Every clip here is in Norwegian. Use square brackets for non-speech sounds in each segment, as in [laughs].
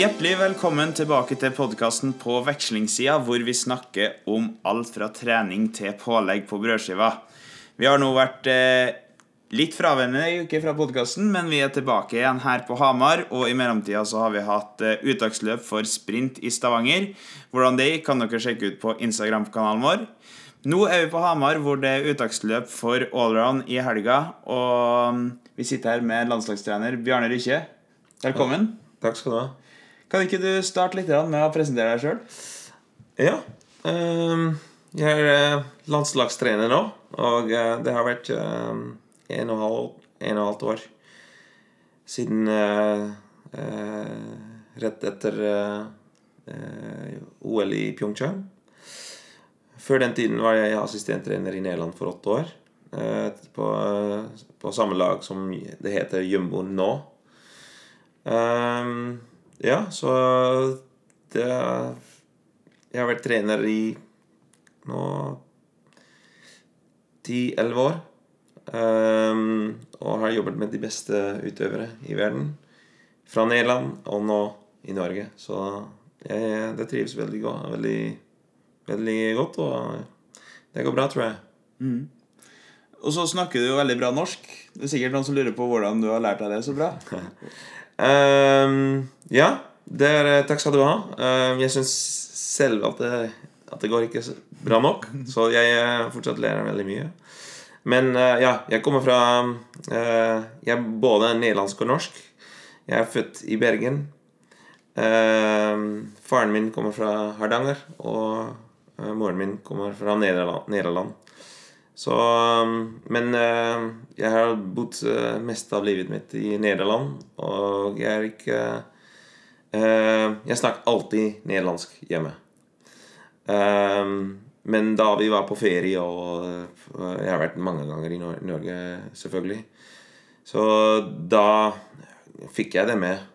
Hjertelig velkommen tilbake til podkasten På vekslingssida, hvor vi snakker om alt fra trening til pålegg på brødskiva. Vi har nå vært eh, litt fraværende ei uke fra podkasten, men vi er tilbake igjen her på Hamar. Og i mellomtida så har vi hatt eh, uttaksløp for sprint i Stavanger. Hvordan det gikk, kan dere sjekke ut på Instagram-kanalen vår. Nå er vi på Hamar, hvor det er uttaksløp for allround i helga. Og mm, vi sitter her med landslagstrener Bjarne Rykkje. Velkommen. Takk skal du ha. Kan ikke du starte litt med å presentere deg sjøl? Ja. ehm, jeg er eh, landslagstrener nå, og eh, det har vært eh, en, og halv, halvt år siden Rett etter OL i Pyeongchang. Før den tiden var jeg assistenttrener i Nederland for åtte år. på, samme lag som det heter Jumbo nå. Ehm, ja, så det Jeg har vært trener i nå ti-elleve år. Um, og har jobbet med de beste utøvere i verden. Fra Nederland og nå i Norge. Så jeg, det trives veldig godt, veldig, veldig godt, og det går bra, tror jeg. Og så snakker du jo veldig bra norsk. Det er sikkert noen som lurer på hvordan du har lært deg det så bra. [laughs] Ehm, ja, er, takk skal du ha. Um, jeg syns selv at det, at det går ikke bra nok, så jeg eh, fortsatt lærer veldig mye. Men uh, ja, jeg kommer fra uh, Jeg er både nederlandsk og norsk. Jeg er født i Bergen. Uh, faren min kommer fra Hardanger, og eh, moren min kommer fra Nederland. Nederland. Så, um, men eh, jeg har bodd eh, mest av livet mitt i Nederland, og jeg er ikke eh, Jeg snakker alltid nederlandsk hjemme. Um, men da vi var på ferie, og jeg har vært mange ganger i Norge, selvfølgelig, så da fikk jeg det med.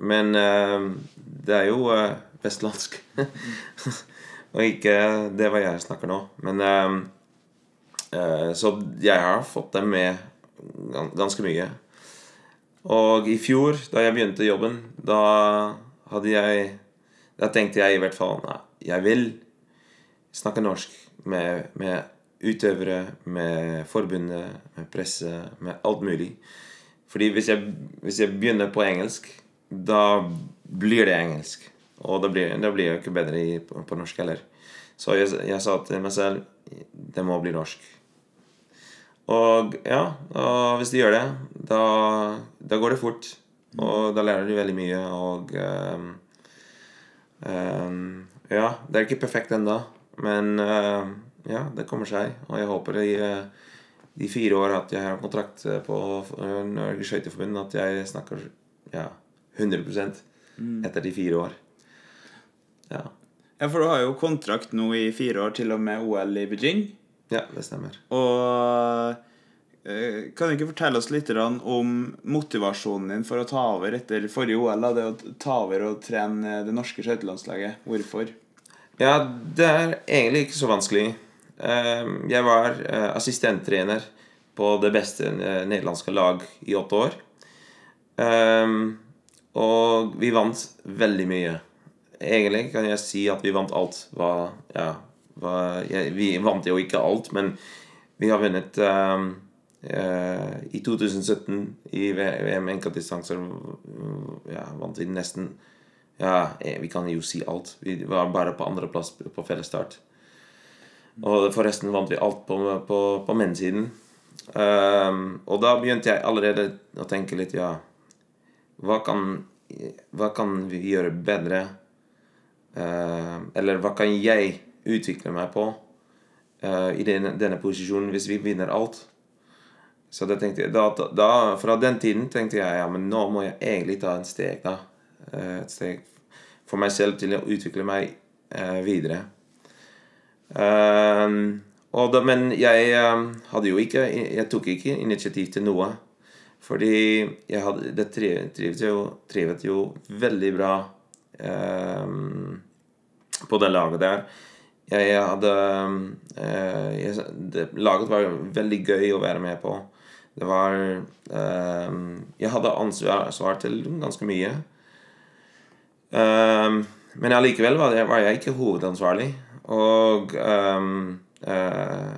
Men eh, det er jo vestlandsk. [laughs] og ikke det hva jeg snakker nå. Men Så jeg har fått dem med ganske mye. Og i fjor, da jeg begynte jobben, da hadde jeg Da tenkte jeg i hvert fall Nei, jeg vil snakke norsk med, med utøvere, med forbundet, med presse, med alt mulig. Fordi hvis jeg, hvis jeg begynner på engelsk, da blir det engelsk. Og da blir, da blir jeg ikke bedre i, på, på norsk heller. Så jeg, jeg sa til meg selv det må bli norsk. Og ja, og hvis de gjør det, da, da går det fort. Og da lærer du veldig mye, og um, um, Ja, det er ikke perfekt ennå, men ehm, ja, det kommer seg. Og jeg håper i eh, de fire år at jeg har kontrakt eh, på Norges Skøyteforbund, at jeg snakker ja, 100% etter de fire år. Ja. Ja, For du har jo kontrakt nå i fire år til og med OL i Beijing. Ja, det stemmer. Og eh, kan du ikke fortelle oss litt om motivasjonen din for å ta over etter forrige OL? Det å ta over og trene det norske skøytelandslaget. Hvorfor? Ja, det er egentlig ikke så vanskelig. Ehm, Jeg var eh, assistenttrener på det beste eh, nederlandske lag i åtte år. Og vi vant veldig mye. Egentlig kan jeg si at vi vant alt. Hva, ja, hva, jeg, vi vant jo ikke alt, men vi har vunnet um, uh, I 2017 i VM enkeltdistanser ja, vant vi nesten ja, eh, vi kan jo si alt. Vi var bare på andreplass på fellesstart. Og forresten vant vi alt på, på, på mennsiden. Um, og da begynte jeg allerede å tenke litt Ja, hva kan, hva kan vi gjøre bedre? Uh, eller hva kan jeg utvikle meg på uh, i denne, denne posisjonen hvis vi vinner alt? Så da tenkte jeg, da, da, fra den tiden tenkte jeg ja, men nå må jeg egentlig ta en steg. da Eh, Et steg for meg selv til å utvikle meg uh, videre. Da, men jeg eh, hadde jo ikke Jeg tok ikke initiativ til noe. Fordi jeg hadde, det tri- trivet jo, trivet jo veldig bra ehm, på det laget der. Jeg hadde eh, jeg, det, Laget var veldig gøy å være med på. Det var ehm, Jeg hadde ansvar til ganske mye. Ehm, men allikevel var, var jeg ikke hovedansvarlig. Og ehm, uh,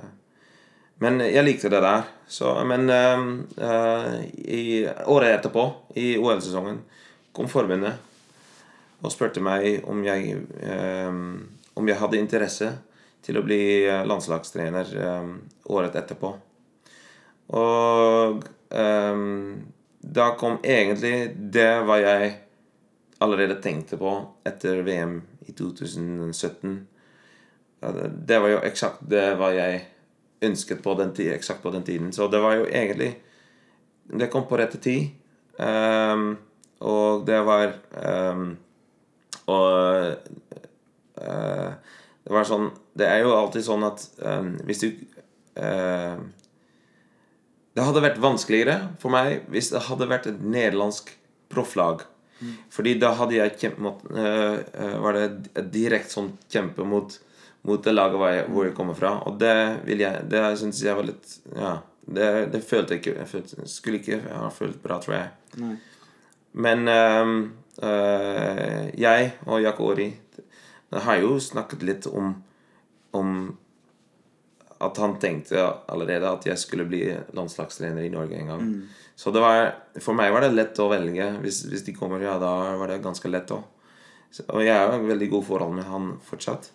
Men jeg likte det der. Så, men ehm, uh, i året etterpå, i OL-sesongen, kom forbundet og spurte meg om jeg, ehm, om jeg hadde interesse til å bli eh, landslagstrener ehm, året etterpå. Og ehm, da kom egentlig det hva jeg allerede tenkte på etter VM i 2017. Det- var jo eksakt det hva jeg ønsket på den, eksakt på den tiden. Så det var jo egentlig Det kom på rette tid. Um, og det var um, Og eh, det var sånn Det er jo alltid sånn at ehm, hvis du uh, det hadde vært vanskeligere for meg hvis det hadde vært et nederlandsk profflag. Fordi da hadde jeg kjempet mot, uh, eh, Var det direkte sånn kjempe mot, mot det laget hvor jeg, hvor jeg kommer fra. Og det vil jeg Det syns jeg var litt Ja. Det, det følte jeg ikke jeg følte, Skulle ikke ha følt bra, tror jeg. Nei. Men um, uh, jeg og Jack Ori har jo snakket litt om om at han tenkte allerede at jeg skulle bli landslagstrener i Norge en gang. Så det var, for meg var det lett å velge. Hvis, hvis de kommer, ja, da var det ganske lett òg. Og jeg har veldig godt forhold med han fortsatt.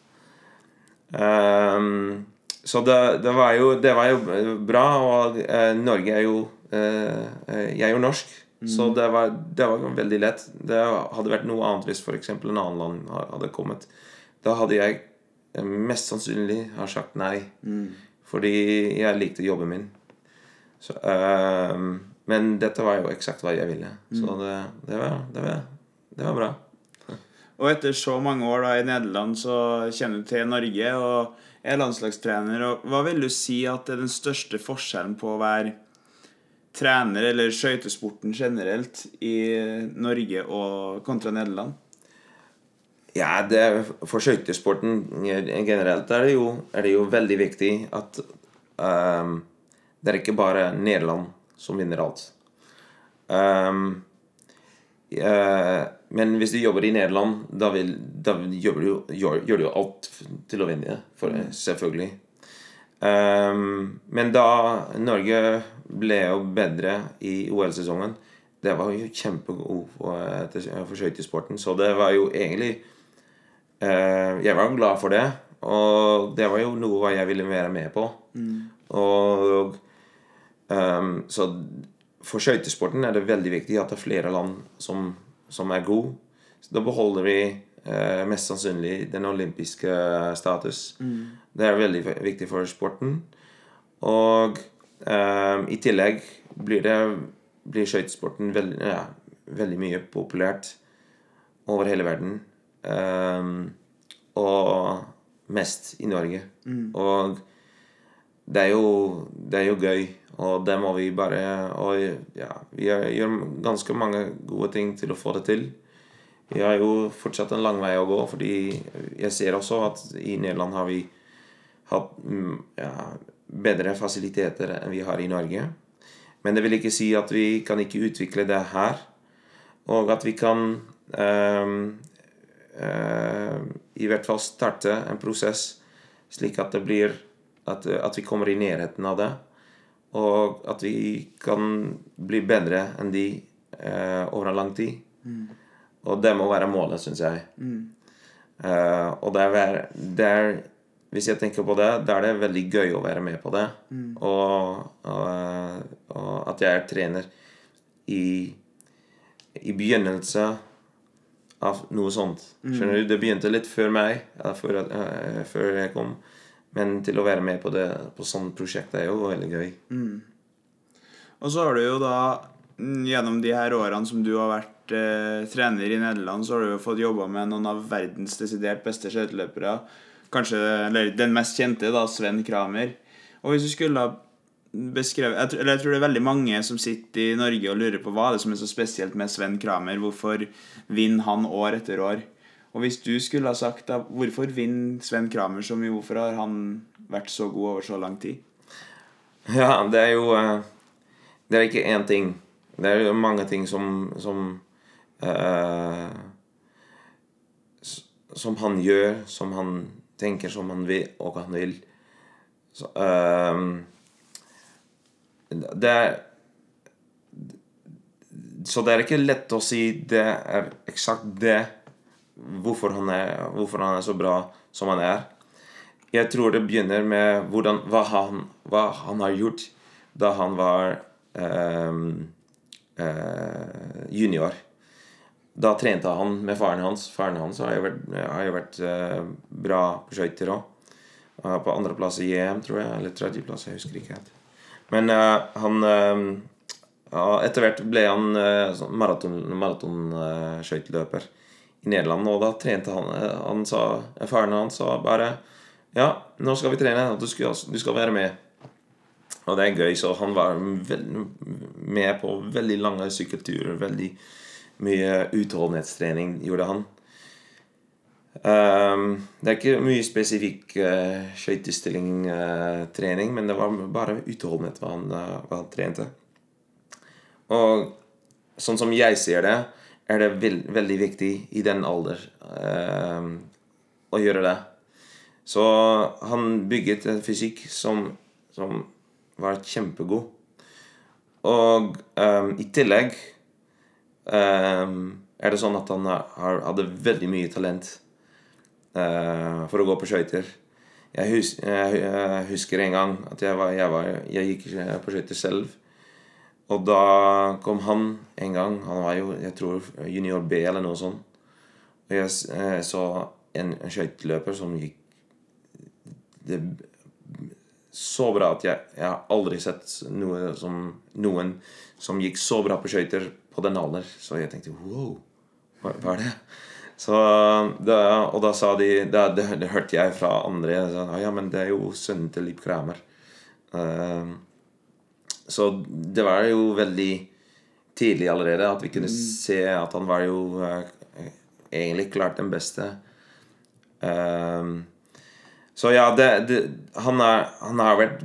Um, så det, det, var jo, det var jo bra, og uh, Norge er jo eh, Jeg er jo norsk, så det var, det var veldig lett. Det hadde vært noe annet hvis f.eks. en annen land hadde kommet. Da hadde jeg eh, mest sannsynlig har sagt nei. Fordi jeg likte jobben min. Så, ehm, men dette var jo eksakt hva jeg ville. Så det, det, var, det, var, det var bra. [laughs] Og etter så mange år da i Nederland så kjenner du til Norge og er landslagstrener. Og hva vil du si at er den største forskjellen på å være trener eller skøytesporten generelt i Norge og kontra Nederland? Ja, det, for skøytesporten generelt er det, jo, er det jo veldig viktig at um, det er ikke bare Nederland som vinner alt. Um, uh, men hvis du jobber i Nederland, da, vil, da gjør, du, gjør, gjør du jo alt til å vinne, for, selvfølgelig. Ehm, men da Norge ble jo bedre i OL-sesongen Det var jo kjempegod for, for skøytesporten, så det var jo egentlig eh, Jeg var glad for det, og det var jo noe jeg ville være med på. Og um, Så for skøytesporten er det veldig viktig at det er flere land som, som er gode. Så da beholder vi eh, mest sannsynlig den olympiske status. Det er veldig viktig for sporten. Og eh, i tillegg blir det blir skøytesporten veldig, ja, veldig mye populært over hele verden. Ehm, og mest i Norge. Og det er, jo, det er jo gøy, og det må vi bare Og ja, vi gjør ganske mange gode ting til å få det til. Vi har jo fortsatt en lang vei å gå, fordi jeg ser også at i Nederland har vi hatt mm, ja, bedre fasiliteter enn vi har i Norge. Men det vil ikke si at vi kan ikke utvikle det her, og at vi kan øh, øh, i hvert fall starte en prosess slik at det blir at, at vi kommer i nærheten av det. Og at vi kan bli bedre enn de øh, over en lang tid. Og det må være målet, syns jeg. Eh, og det er, det er Hvis jeg tenker på det, da er det veldig gøy å være med på det. Og, og, og at jeg er trener i, i begynnelse av noe sånt. Skjønner du? Det begynte litt før meg, før, uh, før jeg kom. Men til å være med på det på sånt prosjekt er jo veldig gøy. Og så har du jo da mm, gjennom de her årene som du har vært eh, trener i Nederland, så har du jo fått jobba med noen av verdens desidert beste skøyteløpere. Kanskje eller den mest kjente, da, Sven Kramer. Og hvis du skulle ha beskrevet jeg, eller jeg tror det er veldig mange som sitter i Norge og lurer på hva er det som er så spesielt med Sven Kramer. Hvorfor vinner han år etter år? Og hvis du skulle ha sagt da, hvorfor vinner Sven Kramer så mye, hvorfor har han vært så god over så lang tid? Ja, det er jo eh, Det er ikke én ting. Det er jo mange ting som, som eh, som han gjør, som han tenker, som han vil, og han vil. Så, ehm, det er Så det er ikke lett å si det er eksakt det hvorfor han er, hvorfor han er så bra som han er. Jeg tror det begynner med hvordan, hva, han, hva han har gjort da han var ehm, eh, junior. Da trente han med faren hans. Faren hans har jo vært, har jo vært eh, bra på skøyter òg. På andreplass i EM, tror jeg. Eller tredjeplass, jeg husker ikke helt. Men eh, han eh, Etter hvert ble han uh, maratonskøyteløper maraton, i Nederland. Og da trente han, eh, han sa, Faren hans sa bare Ja, nå skal vi trene, du skal, du skal være med. Og det er gøy, så han var med på veldig lange sykkelturer. Veldig mye utholdenhetstrening gjorde han. Um, det er ikke mye spesifikk uh, skøytestilling-trening, uh, men det var bare utholdenhet hva han, uh, hva han trente. Og sånn som jeg ser det, er det veld, veldig viktig i den alder uh, å gjøre det. Så han bygget en fysikk som, som var kjempegod. Og um, i tillegg um, er det sånn at han har, hadde veldig mye talent uh, for å gå på skøyter. Jeg, hus, jeg, husker en gang at jeg, var, jeg, var, jeg gikk på skøyter selv. Og da kom han en gang. Han var jo, jeg tror, junior B eller noe sånt. Og jeg, jeg så en, en skøyteløper som gikk det, så bra at jeg, jeg har aldri sett noe som, noen som gikk så bra på skøyter på den alder. Så jeg tenkte wow, hva, hva er det? Så da, og da sa de det, det, det, hørte jeg fra andre. Sa, ja, men det er jo sønnen til Liv Kramer. Uh, så det var jo veldig tidlig allerede at vi kunne mm. se at han var jo uh, egentlig klart den beste. Uh, så ja, det, det, han, er, han, har vært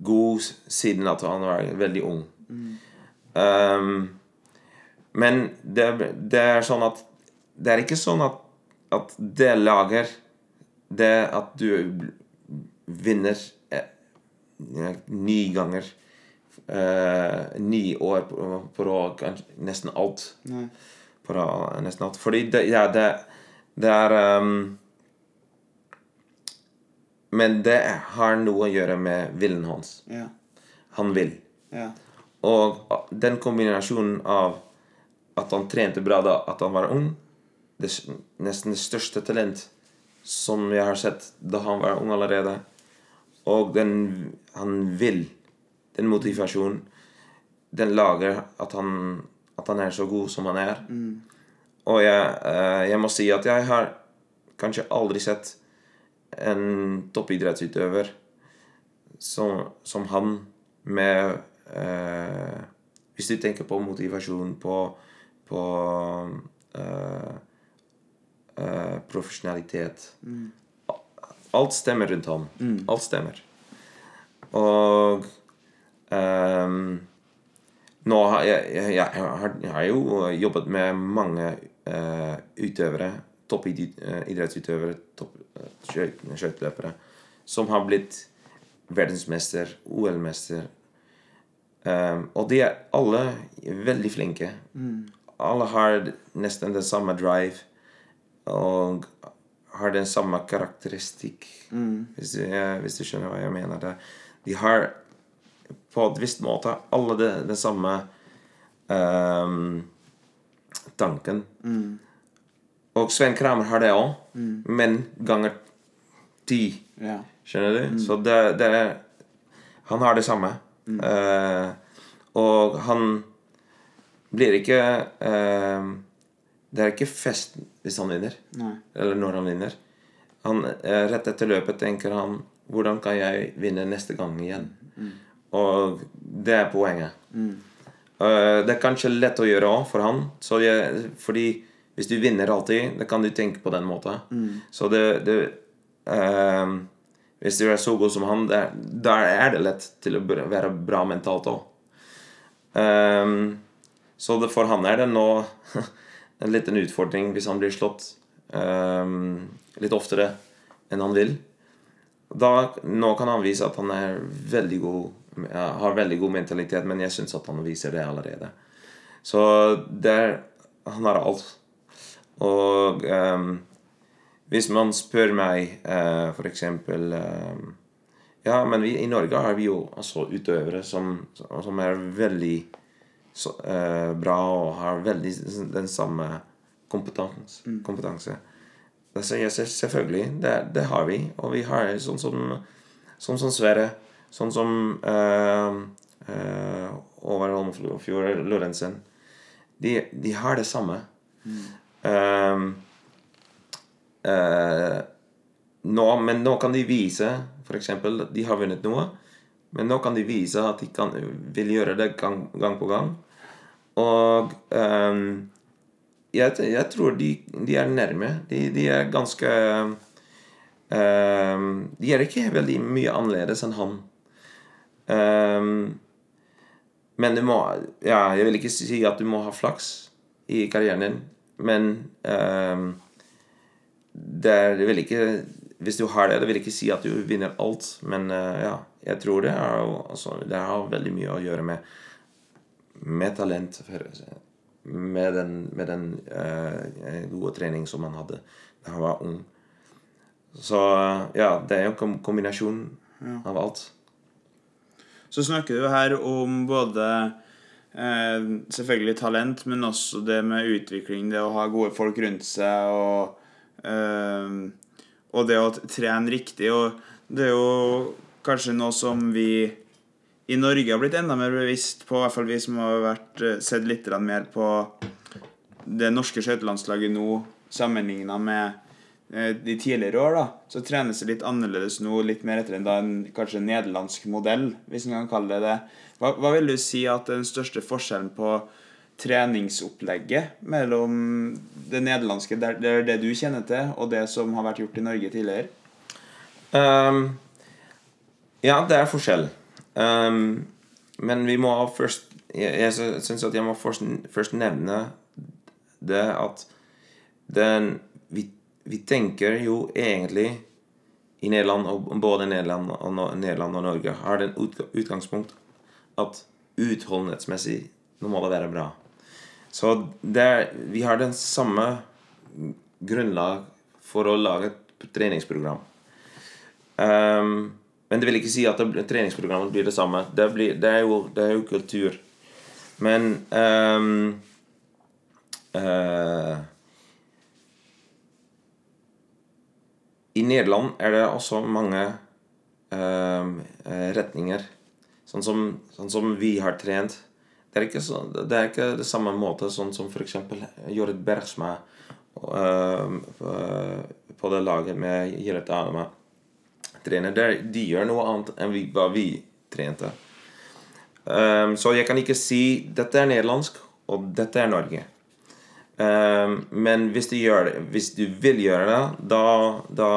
god siden at han var veldig ung. Mm. Um, men det, det, er sånn at Det er ikke sånn at, at det lager Det at du vinner eh, ni ganger uh, Ni år på, på rad, nesten alt. Nei. På nesten alt. Fordi det, ja, det, det er um, men det har noe å gjøre med viljen hans. Ja. Han vil. Ja. Og den kombinasjonen av at han trente bra da at han var ung det, Nesten det største talent som jeg har sett da han var ung allerede. Og den han vil. Den motivasjonen. Den lager at han, at han er så god som han er. Mm. Og jeg, eh, jeg må si at jeg har kanskje aldri sett en toppidrettsutøver som, som han med eh, Hvis du tenker på motivasjon, på, på eh, eh, profesjonalitet mm. Alt stemmer rundt ham. Mm. Alt stemmer. Og um, nå har jeg, jeg, jeg, har, jeg, har, jo jobbet med mange uh, utøvere toppidrettsutøvere, toppskøyteløpere, som har blitt verdensmester, OL-mester. Um, og de er alle veldig flinke. Mm. Alle har nesten den samme drive og har den samme karakteristikk, mm. hvis, du, hvis, du, skjønner hva jeg mener. Det. De har på et visst måte alle den samme um, tanken. Mm. Og Svein Kramer har det òg, mm. men ganger ti. Ja. Skjønner du? Mm. Så det, det, Han har det samme. Mm. Uh, og han blir ikke uh, Det er ikke fest hvis han vinner. Nei. Eller når han vinner. Han, uh, rett etter løpet tenker han Hvordan kan jeg vinne neste gang igjen? Mm. Og det er poenget. Mm. det er kanskje lett å gjøre òg for han, jeg, fordi hvis du vinner alltid, da kan du tenke på den måten. Mm. Så det, det uh, Hvis du er så god som han, da er det lett til å være bra mentalt òg. Ehm, så det, for han er det nå [laughs] en liten utfordring hvis han blir slått ehm, litt oftere enn han vil. Da, nå kan han vise at han er veldig god har veldig god mentalitet, men jeg syns at han viser det allerede. Så der Han har alt. Og um, hvis man spør meg uh, eksempel ehm, Ja, men vi, i Norge har vi jo altså utøvere som, som er veldig så, uh, bra og har veldig den samme kompetans, kompetanse. Det sier jeg selvfølgelig. Det, det har vi. Og vi har sånn som, sånn som Sverre. Sånn som uh, uh, Over Holmfjord Lorentzen. De, de har det samme. Um, eh, nå, men nå kan de vise f.eks. de har vunnet noe. Men nå kan de vise at de kan, vil gjøre det gang, gang på gang. Og ehm, jeg, jeg tror de, de er nærme. De, de er ganske ehm, De er ikke veldig mye annerledes enn han. Ehm, men du må Ja, jeg vil ikke si at du må ha flaks i karrieren din, men ehm, det er det vil ikke Hvis du har det, det vil ikke si at du vinner alt, men eh, ja, jeg tror det er altså, Det har veldig mye å gjøre med med talent med den, med den eh, gode trening som han hadde da han var ung. Så ja, det er jo en kom kombinasjon av alt. Så snakker du her om både eh, selvfølgelig talent, men også det med utvikling, det å ha gode folk rundt seg, og, eh, og det å trene riktig. Og det er jo kanskje noe som vi i Norge har blitt enda mer bevisst på, i hvert fall vi som har vært, eh, sett litt mer på det norske skøytelandslaget nå sammenligna med eh, de tidligere år, da, så trenes det litt annerledes nå, litt mer etter en, da, en kanskje nederlandsk modell, hvis en kan kalle det det. Hva, hva vil du si at den største forskjellen på treningsopplegget mellom det nederlandske, det er det du kjenner til, og det som har vært gjort i Norge tidligere? Um, ja, det er forskjell. Um, men vi må først Jeg, jeg syns at jeg må først, først nevne det at den vi, tenker jo egentlig i Nederland, og både Nederland og, Nederland og Norge, har den ut, utgangspunkt at utholdenhetsmessig nå må det være bra. Så der, vi har den samme grunnlag for å lage et treningsprogram. Um, men det vil ikke si at det, treningsprogrammet blir det samme. Det, blir, det, er, jo, det er jo kultur. Men um, eh, I Nederland er det også mange ehm, eh, retninger. Sånn som, sånn som vi har trent. Det er ikke, så, det er ikke det samme måte sånn som f.eks. Jorid Bergsma ehm, på- på det laget med Jirret Anema trener. Der, de gjør noe annet enn vi, hva vi trente. Um, så jeg kan ikke si dette er nederlandsk, og dette er Norge. Ehm, men hvis du, gjør hvis du vil gjøre det, da, da,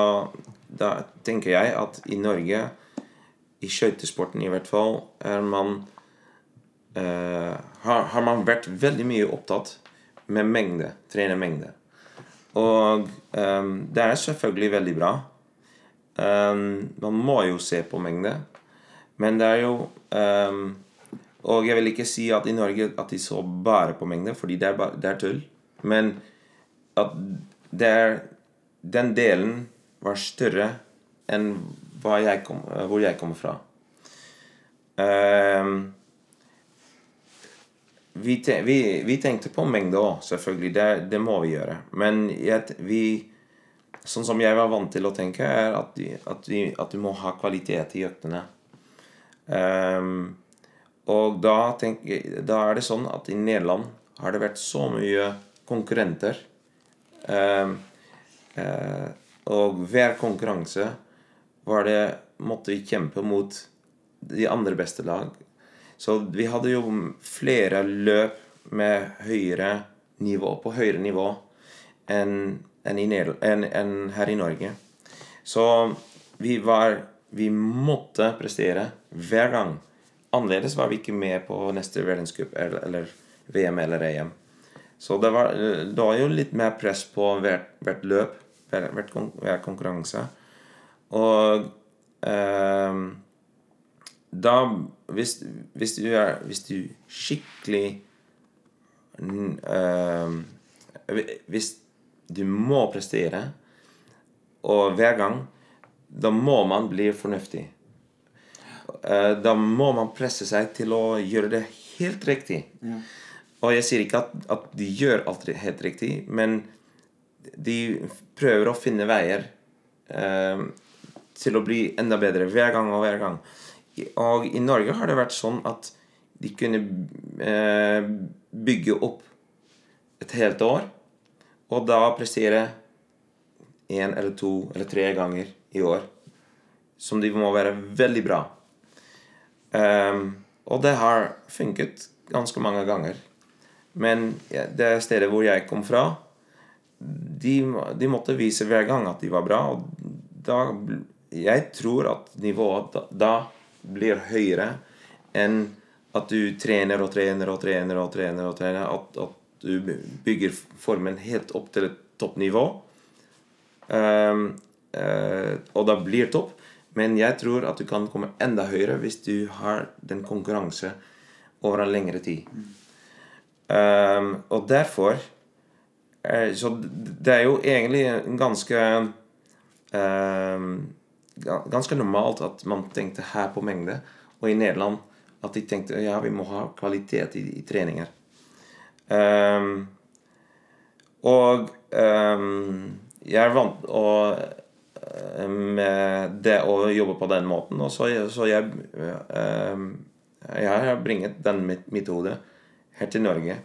da tenker jeg at i Norge, i skøytesporten i hvert fall, er man Uh, har, har man vært veldig mye opptatt med mengde, trene mengde. Og um, det er selvfølgelig veldig bra. Um, man må jo se på mengde. Men det er jo um, Og jeg vil ikke si at i Norge at de så bare på mengde, fordi det er, bare, det er tull. Men at det er, den delen var større enn jeg kom, hvor jeg kommer fra. Ehm, vi, te, vi, vi tenkte på mengde òg, selvfølgelig. Det, det må vi gjøre. Men jeg, vi Sånn som jeg var vant til å tenke, er at, at, at du må ha kvalitet i øktene. Um, og da, tenk, da er det sånn at i Nederland har det vært så mye konkurrenter. Ehm, eh, og hver konkurranse var det måtte vi kjempe mot de andre beste lag. Så vi hadde jo flere løp med høyere nivå, på høyere nivå enn en en, enn her i Norge. Så vi var Vi måtte prestere hver gang. Annerledes var vi ikke med på neste verdenscup eller, eller VM eller EM. Så det var, det var jo litt mer press på hvert, hvert løp, hver, hvert hver konkurranse. Og eh, da hvis, hvis du er Hvis du skikkelig eh, hvi- Hvis du må prestere, og hver gang, da må man bli fornuftig. Eh, Da må man presse seg til å gjøre det helt riktig. Og jeg sier ikke at, at de gjør alt helt riktig, men de prøver å finne veier eh, til å bli enda bedre hver gang og hver gang. Og i Norge har det vært sånn at de kunne eh, bygge opp et helt år, og da prestere én eller to eller tre ganger i år. Som de må være veldig bra. Um, og det har funket ganske mange ganger. Men det stedet hvor jeg kom fra, de, de måtte vise hver gang at de var bra. Og da Jeg tror at nivået da, da blir høyere enn at du trener og trener og trener og trener. og trener At, at du bygger formen helt opp til et toppnivå. Um, uh, og da blir topp. Men jeg tror at du kan komme enda høyere hvis du har den konkurranse over en lengre tid. Ehm, og derfor uh, Så det er jo egentlig ganske ehm, Ganske normalt at man tenkte her på mengde, og i Nederland at de tenkte ja, vi må ha kvalitet i, i treninger. Um, og um, jeg er vant å, eh, med det å jobbe på den måten, og så, så jeg ehm, Jeg har bringet den metoden metode her til Norge.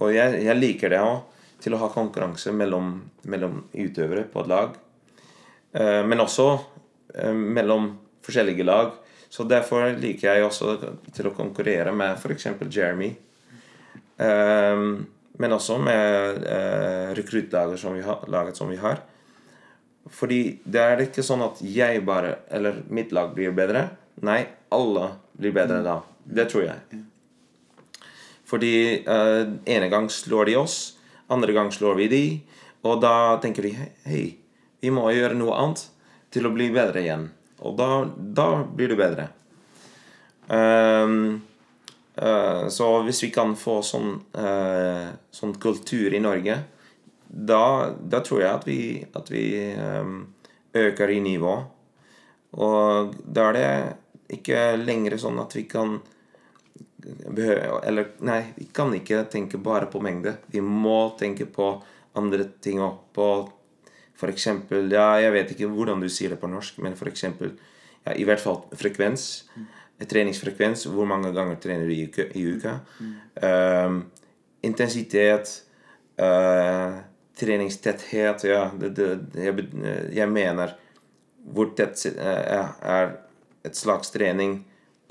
Og jeg, jeg liker det òg, til å ha konkurranse mellom, mellom utøvere på et lag. Eh, men også eh, mellom forskjellige lag. Så derfor liker jeg også til å konkurrere med f.eks. Jeremy. Ehm, men også med uh, rekruttlaget som, vi har- laget som vi har. Fordi det er ikke sånn at jeg bare, eller mitt lag blir bedre. Nei, alle blir bedre da. Det tror jeg. Fordi uh, ene gang slår de oss, andre gang slår vi de, og da tenker de hei, vi må gjøre noe annet til å bli bedre igjen. Og da, da blir du bedre. Um, uh, så hvis vi kan få sånn, uh, sånn kultur i Norge, da, da tror jeg at vi, at vi um, øker i nivå. Og da er det ikke lenger sånn at vi kan Eller nei, vi kan ikke tenke bare på mengde. Vi må tenke på andre ting òg. På eksempel Ja, jeg vet ikke hvordan du sier det på norsk, men eksempel ja, I hvert fall frekvens. Treningsfrekvens. Hvor mange ganger trener du i uka? I uka. Um, intensitet. Uh, treningstetthet. Ja, det, det, jeg, jeg mener hvor tett uh, er et slags trening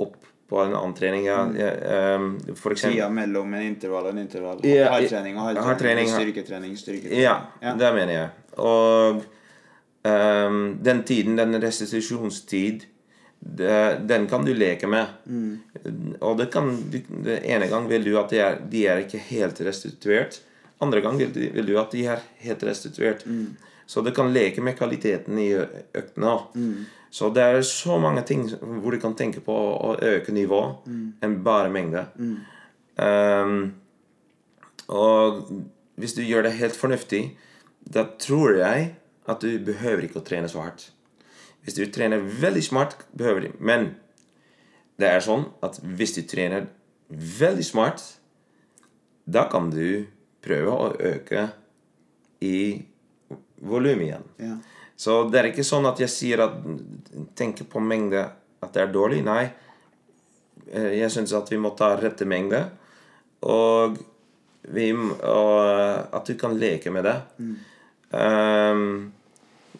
opp på en annen trening. Ja, Mm. ehm, for eksempel Tida mellom en intervall og en intervall. Ja, Hardtrening og hardtrening. Styrketrening, styrketrening. Ja, Ja. det mener jeg. Og um, den tiden, den restitusjonstid, det, den kan du leke med. Og det kan det ene gang vil du at de er, de er ikke helt restituert. Andre gang vil du, vil du at de er helt restituert. Så du kan leke med kvaliteten i øktene. også. Så det er så mange ting hvor du kan tenke på å øke nivå enn bare mengde. Ehm, og hvis du gjør det helt fornuftig, da tror jeg at du behøver ikke å trene så hardt. Hvis du trener veldig smart, behøver du Men det er sånn at hvis du trener veldig smart, da kan du prøve å øke i volum igjen. Ja. Så det er ikke sånn at jeg sier at tenker på mengde at det er dårlig. Nei. Eh, Jeg syns at vi må ta rette mengde. Og, vi, og at du kan leke med det. Mm. Um,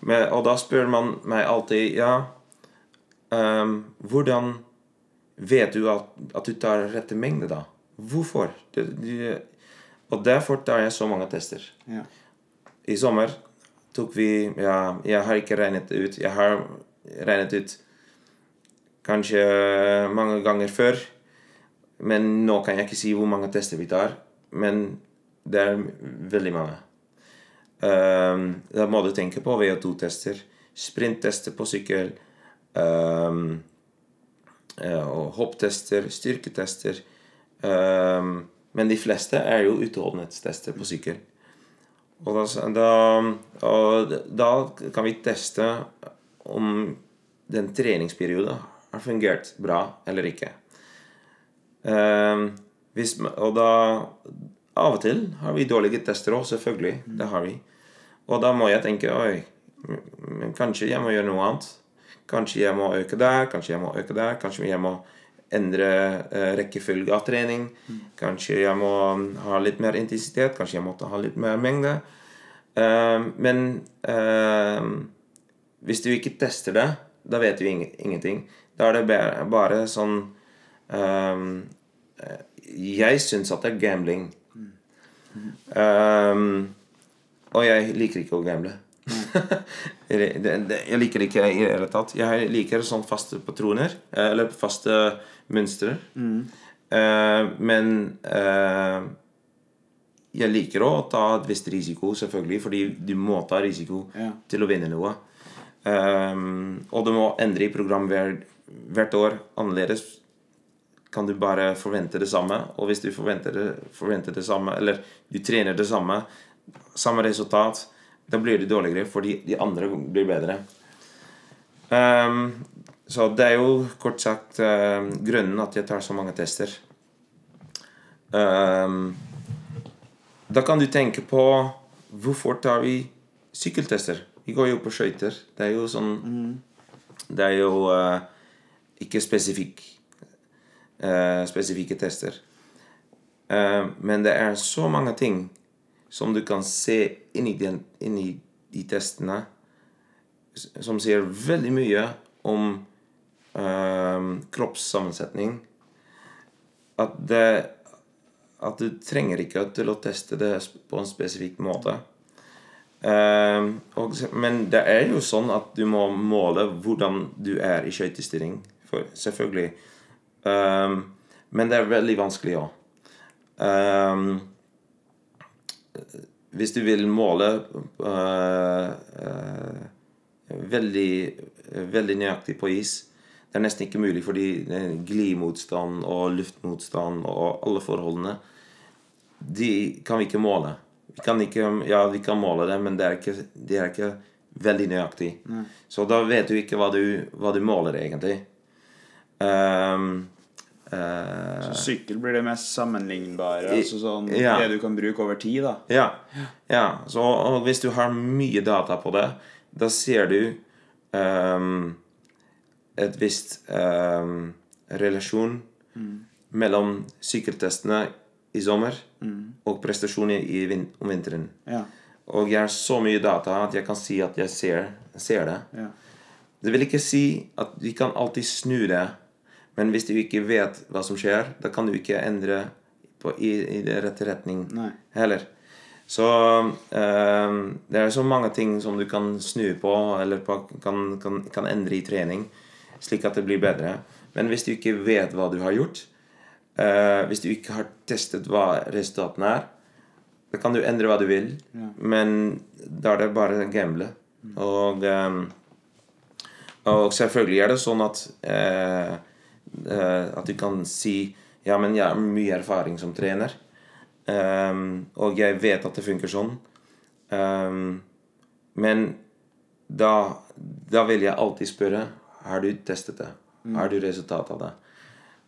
med, og da spør man meg alltid Ja, um, hvordan vet du at, at du tar rette mengde, da? Hvorfor? Det, det, og derfor tar jeg så mange tester. Ja. I sommer tok vi Ja, jeg har ikke regnet det ut. Jeg har regnet ut kanskje mange ganger før. Men nå kan jeg ikke si hvor mange tester vi tar. Men Det er veldig mange. Um, da må du tenke på VO2-tester, sprinttester på sykkel, um, eh, og hopptester, styrketester. Um, men de fleste er jo utholdenhetstester på sykkel. Og da, da, og da kan vi teste om den treningsperioden har fungert bra eller ikke. Um, hvis, og da Av og til har vi dårlige tester òg, selvfølgelig. Det har vi. Og da må jeg tenke Oi, men kanskje jeg må gjøre noe annet. Kanskje jeg må øke der, kanskje jeg må øke der. Kanskje jeg må endre uh, rekkefølge av trening. Kanskje jeg må ha litt mer intensitet. Kanskje jeg måtte ha litt mer mengde. Uh, men uh, hvis du ikke tester det, da vet du ingenting. Da er det bare, bare sånn um, Jeg syns at det er gambling. Um, og jeg liker ikke å gamble. [laughs] jeg liker det ikke i det hele tatt. Jeg liker sånn faste patroner. Eller faste mønstre. Mm. Uh, men uh, jeg liker å ta et visst risiko, selvfølgelig, fordi du må ta risiko ja. til å vinne noe. Um, og du må endre i program hver, hvert år annerledes. Kan du bare forvente det samme. Og hvis du forventer det, forventer det samme, eller du trener det samme, samme resultat, da blir det dårligere fordi de andre blir bedre. Um, så det er jo kort sagt uh, grunnen at jeg tar så mange tester. Um, da kan du tenke på hvorfor tar vi sykkeltester? Vi går jo på skøyter. Det er jo sånn mm. Det er jo uh, ikke spesifikk, uh, spesifikke tester. Uh, men det er så mange ting som du kan se inni, den, inni de testene, som sier veldig mye om kroppssammensetning. At det At du trenger ikke til å teste det på en spesifikk måte. Uh, og, men det er jo sånn at du må måle hvordan du er i skøytestilling. Selvfølgelig. Um, men det er veldig vanskelig òg. Um, hvis du vil måle uh, uh, veldig, veldig nøyaktig på is Det er nesten ikke mulig fordi glimotstand og luftmotstand og alle forholdene De kan vi ikke måle. Vi kan, ikke, ja, vi kan måle det, men det er ikke, det er ikke veldig nøyaktig. Nei. Så da vet du ikke hva du, hva du måler, egentlig. Um, uh, så sykkel blir det mest sammenlignbare? I, altså sånn ja. det du kan bruke over tid, da? Ja. ja. Så hvis du har mye data på det, da ser du um, et visst um, relasjon mm. mellom sykkeltestene i sommer mm. og prestasjoner i vin om vinteren. Ja. Og jeg har så mye data at jeg kan si at jeg ser, ser det. Ja. Det vil ikke si at vi kan alltid snu det, men hvis du ikke vet hva som skjer, da kan du ikke endre på, i, i det rette retning Nei. heller. Så um, det er så mange ting som du kan snu på, eller på, kan, kan, kan endre i trening, slik at det blir bedre. Men hvis du ikke vet hva du har gjort, Uh, hvis du ikke har testet hva resultatene er, da kan du endre hva du vil, ja. men da er det bare å gamble. Mm. Og, um, og, selvfølgelig er det sånn at uh, uh, At du kan si Ja, men jeg har mye erfaring som trener. Um, og jeg vet at det funker sånn. Um, men da, da vil jeg alltid spørre Har du testet det. Mm. Har du resultat av det?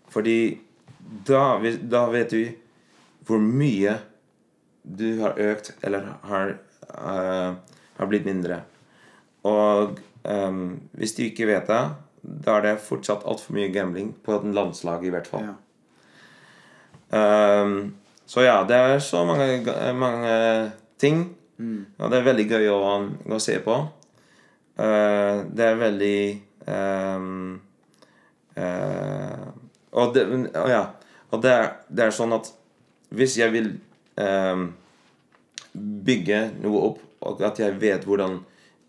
Fordi da, da, vet du hvor mye du har økt eller har, uh, har blitt mindre. Og um, hvis du ikke vet det, da er det fortsatt altfor mye gambling på et landslag, i hvert fall. Ja. Um, så ja, det er så mange, mange ting. Mm. Og det er veldig gøy å, å se på. Uh, det er veldig um, uh, og, det, uh, ja, og det, er, det, er, sånn at hvis jeg vil um, bygge noe opp, og at jeg vet hvordan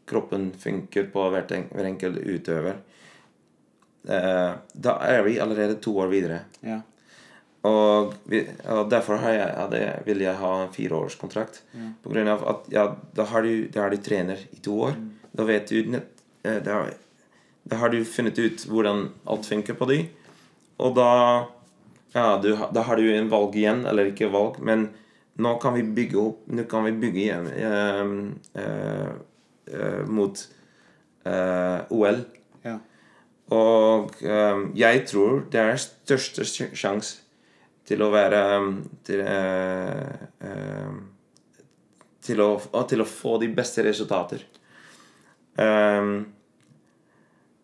kroppen funker på hver, hver enkelt utøver, uh, da er vi allerede to år videre. Ja. Og, vi, og derfor har jeg, hadde, vil jeg ha en fireårskontrakt. På grunn av at ja, da har du, da er du trener i to år. Da vet du nett, eh, da har du funnet ut hvordan alt funker på de. Og da ja, du, da har du en valg igjen, eller ikke valg, men nå kan vi bygge opp Nå kan vi bygge igjen eh, eh, eh, mot eh, OL. Ja. Og eh, jeg tror det er største sj- sjanse til å være til, eh, eh, til, å, til å få de beste resultater. Um,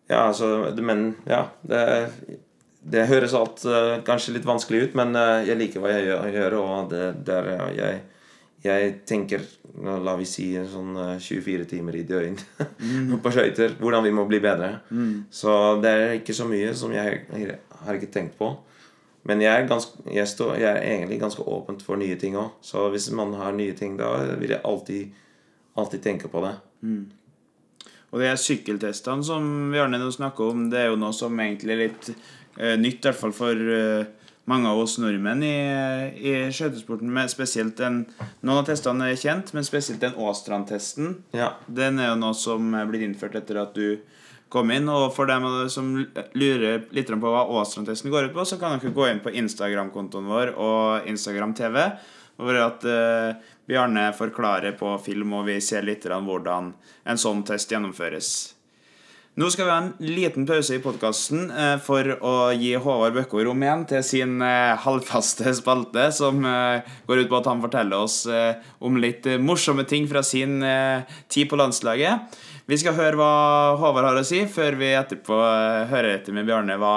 ja, altså Men ja. Det, det høres alt eh, kanskje litt vanskelig ut, men eh, jeg liker hva jeg gjør, og det, der eh, jeg, jeg tenker La vi si sånn eh, 24 timer i døgn [laughs] på skøyter. Hvordan vi må bli bedre. Så det er ikke så mye som jeg, har ikke tenkt på. Men jeg er, ganske, jeg, står, jeg er egentlig ganske åpent for nye ting òg. Så hvis man har nye ting, da vil jeg alltid, alltid tenke på det. Og de sykkeltestene som Bjarne nå snakker om, det er jo noe som egentlig er litt uh, nytt, i hvert fall for uh, mange av oss nordmenn i, i skøytesporten. Spesielt den Noen av testene er kjent, men spesielt den Åstrand-testen. Ja. Den er jo noe som er blitt innført etter at du kom inn. Og for dem som lurer litt på hva Åstrand-testen går ut på, så kan dere gå inn på Instagram-kontoen vår og Instagram TV. Hvor at eh, Bjarne forklarer på film, og vi ser litt hvordan en sånn test gjennomføres. Nå skal vi ha en liten pause i podkasten eh, for å gi Håvard Bøkko rom igjen til sin eh, halvfaste spalte, som eh, går ut på at han forteller oss om litt morsomme ting fra sin tid på landslaget. Vi skal høre hva Håvard har å si, før vi etterpå hører etter med Bjarne hva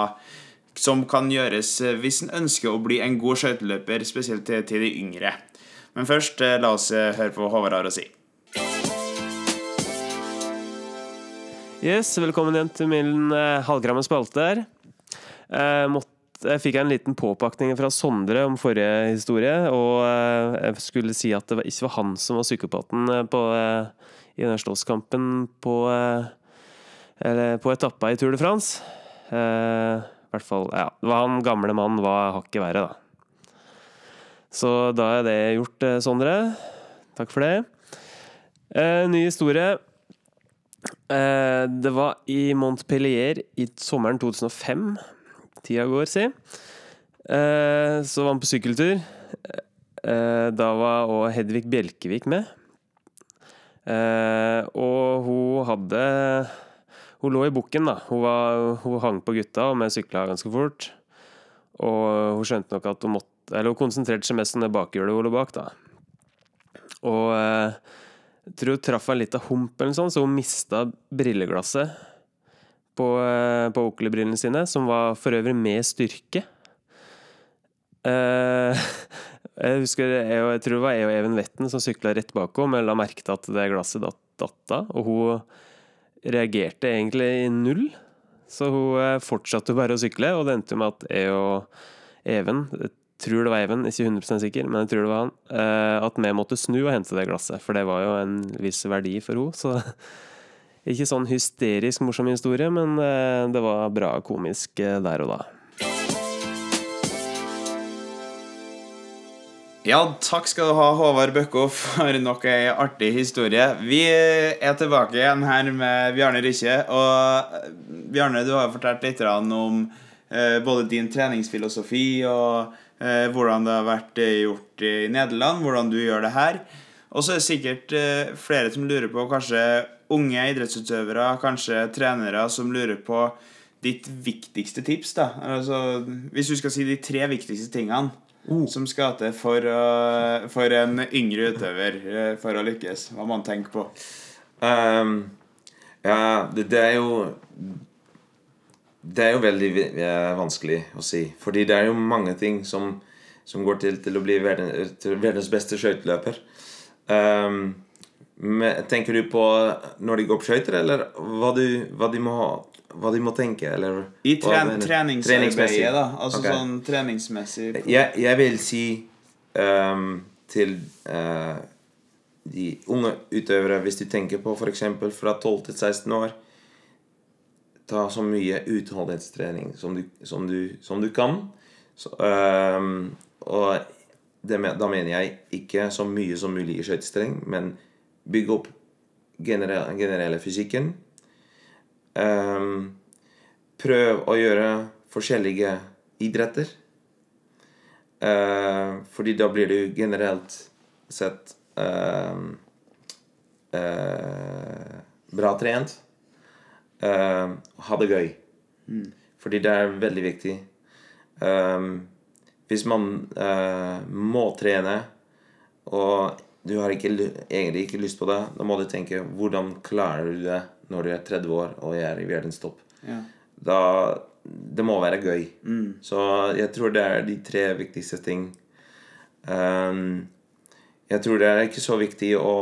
som kan gjøres hvis en ønsker å bli en god skøyteløper, spesielt til de yngre. Men først, eh, la oss eh, høre på Håvard har å si. Yes, velkommen igjen til min uh, halvgramme spalte her. Eh, jeg fikk en liten påpakning fra Sondre om forrige historie, og eh, jeg skulle si at det ikke var han som var psykopaten eh, på, eh, i den slåsskampen på, eh, på etappa i Tour de France. Eh, I hvert fall, ja, det var han gamle mannen var hakket verre, da. Så da er det gjort, eh, Sondre. Takk for det. Eh, ny historie. Eh, det var i Montpellier i sommeren 2005. Tida går, si. Eh, så var han på sykkeltur. Eh, da var òg Hedvig Bjelkevik med. Eh, og hun hadde Hun lå i bukken, da. Hun, var, hun hang på gutta, og vi sykla ganske fort. Og hun skjønte nok at hun måtte Eller hun konsentrerte seg mest om det bakhjulet hun lå bak, da. Og eh, jeg tror hun traff en liten hump, eller noe sånt, så hun mista brilleglasset på, eh, på Oakley-brillene sine, som var for øvrig med styrke. Eh, [laughs] jeg husker jeg, tror det var jeg og Even Vetten som sykla rett bak henne, men la merke til at det glasset datt, datt av, og hun reagerte egentlig i null. Så hun eh, fortsatte bare å sykle, og det endte med at jeg og Even jeg tror det var Even, ikke 100% sikker, men jeg tror det var han. eh, At vi måtte snu og hente det glasset, for det var jo en viss verdi for henne. Så [laughs] ikke sånn hysterisk morsom historie, men eh, det var bra komisk eh, der og da. Ja, takk skal du ha, Håvard Bøkko, for nok ei artig historie. Vi er tilbake igjen her med Bjarne Rykkje. Og Bjarne, du har fortalt litt om både din treningsfilosofi og hvordan det har vært eh, gjort i Nederland, hvordan du gjør det her. Og så er det sikkert eh, flere som lurer på, kanskje unge idrettsutøvere, kanskje trenere, som lurer på ditt viktigste tips. da Altså, Hvis du skal si de tre viktigste tingene som skal til for, å- for en yngre utøver eh, for å lykkes, hva må man tenke på. Um, ja, det, det er jo Det er jo veldig vanskelig å si. Fordi det er jo mange ting som, som går til, til å bli verden, til verdens beste skøyteløper. Um, tenker du på når de går på skøyter, eller hva, du, hva, de må, hva de må tenke? Eller I tren treningsarbeidet, da. Altså okay. sånn treningsmessig. Jeg, jeg vil si um, til uh, de unge utøvere, hvis du tenker på f.eks. fra 12 til 16 år Ta så mye utholdenhetstrening som du, som, som du kan. Så, ehm, og det, da mener jeg ikke så mye som mulig i skøytesterreng, men bygge opp generelle, generelle fysikken. Um, prøv å gjøre forskjellige idretter. Uh, fordi da blir du generelt sett uh, uh, bra trent. Eh, ha det gøy. Fordi det er veldig viktig. Um, hvis man uh, må trene, og du har ikke, egentlig ikke lyst på det, da må du tenke hvordan klarer du det når du er 30 år og er i verdenstopp. Ja. Da Det må være gøy. Så jeg tror det er de tre viktigste ting. Um, jeg tror det er ikke så viktig å,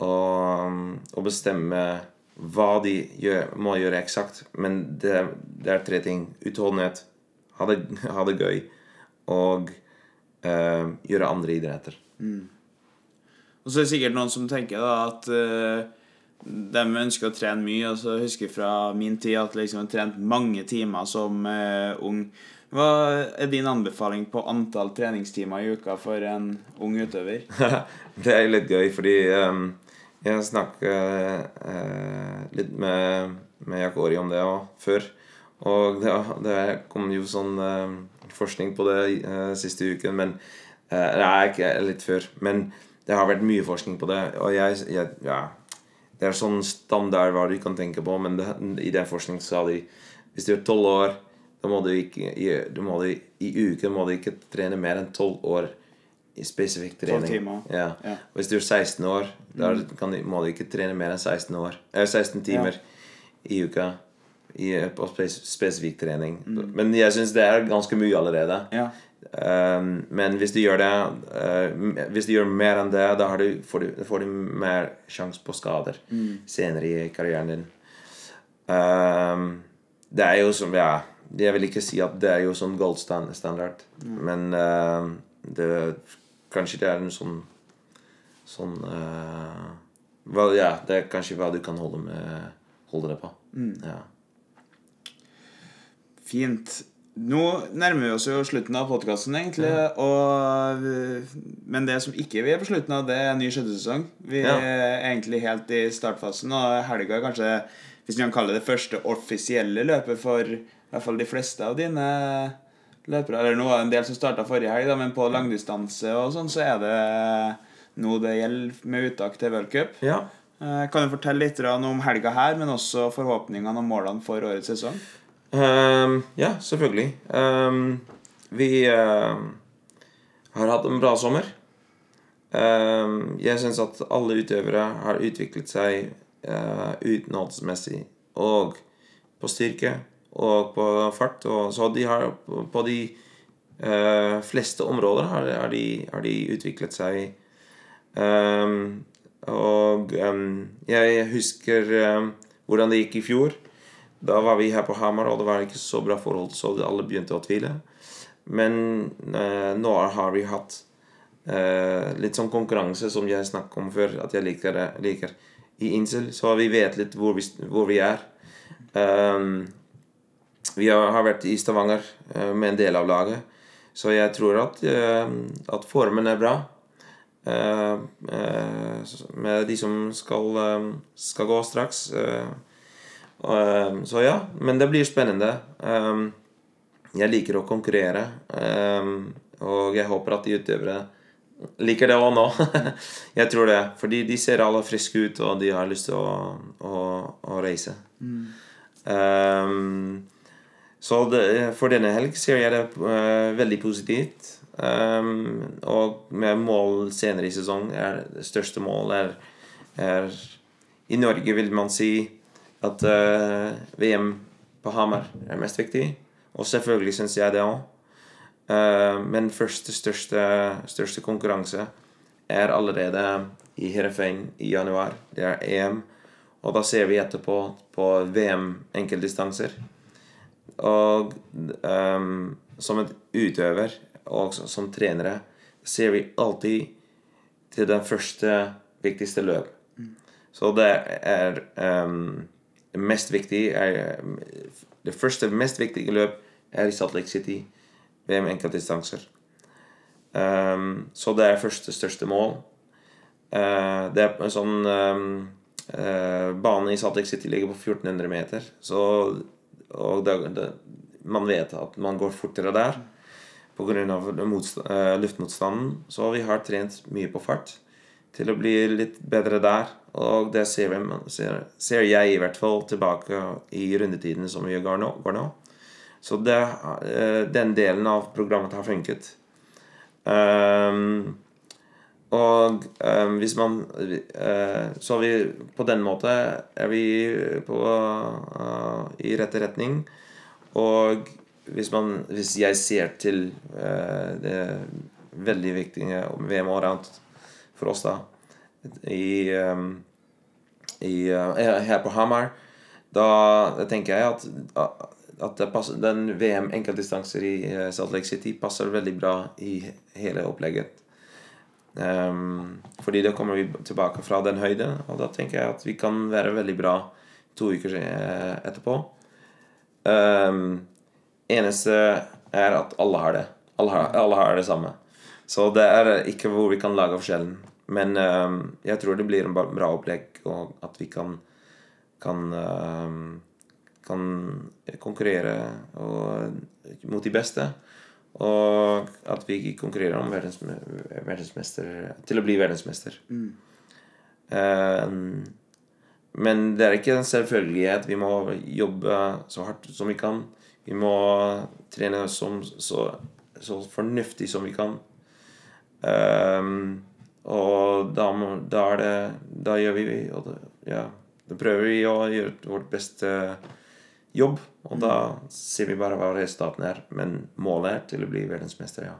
å, å bestemme hva de gjør, må gjøre eksakt, men det, det er tre ting. Utholdenhet, ha det, [laughs] ha det gøy, og uh, gjøre andre idretter. Og så er det sikkert noen som tenker da at uh, de ønsker å trene mye. Og så husker jeg fra min tid at liksom jeg trent mange timer som uh, ung. Hva er din anbefaling på antall treningstimer i uka for en ung utøver? [laughs] det er litt gøy, fordi ehm, jeg snakket eh, litt med, med Jakori om det også, før. Og det, det kom jo sånn eh, forskning på det eh, siste uken, men eh, Nei, ikke litt før. Men det har vært mye forskning på det, og jeg, jeg Ja. Det er sånn standard hva du kan tenke på, men det, i den forskningen sa de hvis du er tolv år, da må du ikke du må I uken må du ikke trene mer enn tolv år spesifikk trening. Ja. Ja. Hvis du er 16 år, da kan du, må du ikke trene mer enn 16, år, eh, 16 timer i uka i, på spesifikk trening. Men jeg syns det er ganske mye allerede. Ja. Um, men hvis du gjør det uh, Hvis du gjør mer enn det, da har du, får, du, får du mer sjanse på skader senere i karrieren din. Um, det er jo som Ja, jeg vil ikke si at det er jo sånn gold standard, mm. men uh, det, kanskje det er en sånn Sånn uh, well, Ja, det er kanskje hva du kan holde, med, holde det på. Ja. Fint. Nå nærmer vi oss jo slutten av podkasten, egentlig. Og, men det som ikke vi er på slutten av, det er en ny skjøttesesong. Vi Ja. er egentlig helt i startfasen, og helga er kanskje, hvis vi kan kalle det første offisielle løpet for i hvert fall de fleste av dine løpere. Eller nå var det en del som starta forrige helg, men på langdistanse og sånn, så er det nå det gjelder med uttak til World Cup. ja. Eh, Kan du fortelle litt om helga her, men også forhåpningene og målene for årets sesong? Um, ja, selvfølgelig. Um, vi uh, har hatt en bra sommer. Um, jeg syns at alle utøvere har utviklet seg uh, utenholdsmessig og på styrke og på fart. Og, så de har på, de uh, fleste områder har, har, de, har de utviklet seg. Um, og um, jeg husker um, hvordan det gikk i fjor. Da var vi her på Hamar, og det var ikke så bra forhold, så alle begynte å tvile. Men uh, nå har vi hatt uh, litt sånn konkurranse som jeg snakket om før, at jeg liker, liker i Insel, så vi vet litt hvor vi, hvor vi er. Ehm, vi har, vært i Stavanger eh, med en del av laget, så jeg tror at, eh, at formen er bra. Eh, med de som skal, skal gå straks. så ja, men det blir spennende. Jeg liker å konkurrere, og jeg håper at de utøvere liker det òg nå. [laughs] jeg tror det, fordi de ser alle friske ut, og de har lyst til å, å, å reise. Um, så det, for denne helg ser jeg det uh, veldig positivt. Um, og med mål senere i sesong er det største mål er, er I Norge vil man si at uh, VM på Hamar er mest viktig. Og selvfølgelig syns jeg det òg. men første største, største konkurranse er allerede i Herefein i januar. Det er EM. Og da ser vi etterpå på VM enkeltdistanser. Og um, som en utøver og som trenere ser vi alltid til den første viktigste løp. Så det er um, det mest viktige er, Det første mest viktige løp er i Salt Lake City VM enkeltdistanser. Um, så det er første største mål. Uh, det er en sånn um, uh, Bane i Salt Lake City ligger på 1400 meter. Så, og det, det, man vet at man går fortere der pga. Uh, luftmotstanden. Så vi har trent mye på fart til å bli litt bedre der. Og det ser, vi, ser, ser jeg i hvert fall tilbake i rundetiden som vi går nå. Går nå. Så det, den delen av programmet har funket. Um, og um, hvis man uh, Så vi på den måten er vi på, uh, i rette retning. Og hvis, man, hvis jeg ser til uh, det veldig viktige VM allround for oss, da i, um, i Her på Hamar, da tenker jeg at at passer, den VM enkeltdistanser i eh, Salt Lake City passer veldig bra i hele opplegget. Um, fordi da kommer vi tilbake fra den høyde, og da tenker jeg at vi kan være veldig bra to uker eh, etterpå. Um, eneste er at alle har det. Alle har, alle har, det samme. Så det er ikke hvor vi kan lage forskjellen. Men um, jeg tror det blir en bra opplegg, og at vi kan, kan kan konkurrere og, mot de beste. Og at vi konkurrerer om verdens, verdensmester til å bli verdensmester. Mm. Um, men det er ikke en selvfølgelighet. Vi må jobbe så hardt som vi kan. Vi må trene som, så, så fornuftig som vi kan. Um, og da, da, det, da, gjør vi det, ja, Da prøver vi å gjøre vårt beste jobb. Og da ser vi bare hva resultatene er. Men målet er til å bli verdensmester, ja.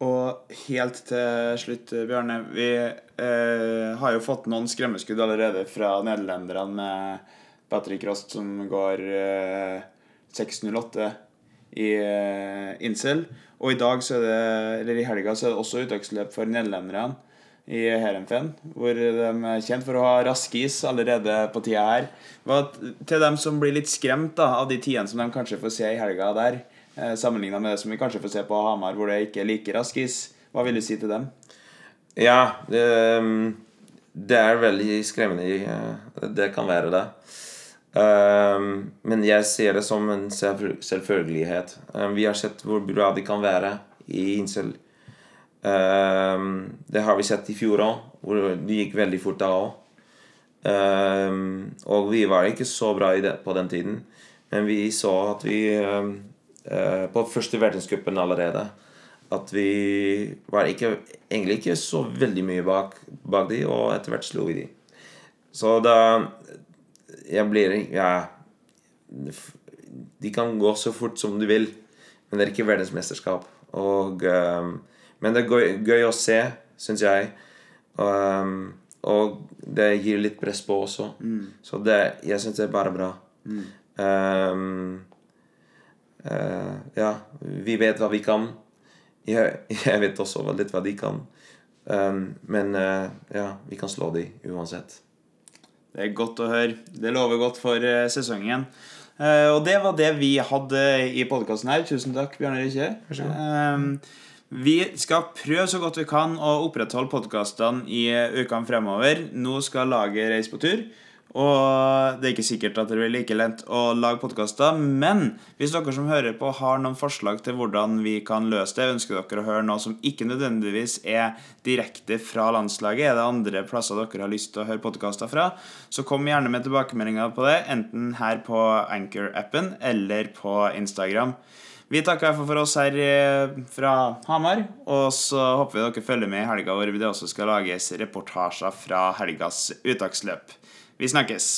Og helt til slutt, Bjarne. Vi eh, har jo fått noen skremmeskudd allerede fra nederlenderne med Patrick Rost som går eh, 6.08 i eh, Insel. Og i dag så er det, eller i helga så er det også uttaksløp for nederlenderne i Heerenveen, hvor de er kjent for å ha rask is allerede på tida her. Hva, til dem som blir litt skremt da, av de tidene som de kanskje får se i helga der, eh, sammenligna med det som vi kanskje får se på Hamar, hvor det ikke er like rask is, hva vil du si til dem? Ja, det, det er veldig skremmende. Det kan være det. Um, men jeg ser det som en selvfølgelighet. Um, vi har sett hvor bra de kan være i Insel Um, det har vi sett i fjor òg, hvor det gikk veldig fort da òg. Um, ehm, og vi var ikke så bra det, på den tiden, men vi så at vi um, uh, På første verdenscupen allerede at vi var ikke, egentlig ikke så veldig mye bak, bak de, og etter hvert slo vi de. Så da Jeg blir Ja De kan gå så fort som du vil, men det er ikke verdensmesterskap. Og um, men det er gøy, gøy å se, syns jeg. Um, og det gir litt press på også. Mm. Så det, jeg syns det er bare bra. Mm. Um, uh, ja, vi vet hva vi kan. Jeg, jeg vet også litt hva de kan. Um, men uh, ja, vi kan slå de uansett. Det er godt å høre. Det lover godt for uh, sesongen. Uh, og det var det vi hadde i podkasten her. Tusen takk, Bjørnar Rikke. Um, vi skal prøve så godt vi kan å opprettholde podkastene i ukene fremover. Nå skal laget reise på tur. Og det er ikke sikkert at det blir like lent å lage podkaster. Men hvis dere som hører på, har noen forslag til hvordan vi kan løse det, ønsker dere å høre noe som ikke nødvendigvis er direkte fra landslaget, er det andre plasser dere har lyst til å høre podkaster fra, så kom gjerne med tilbakemeldinger på det, enten her på Anchor-appen eller på Instagram. Vi takker for oss her eh, fra Hamar. Og så håper vi dere følger med i helga hvor det også skal lages reportasjer fra helgas uttaksløp. Vi snakkes.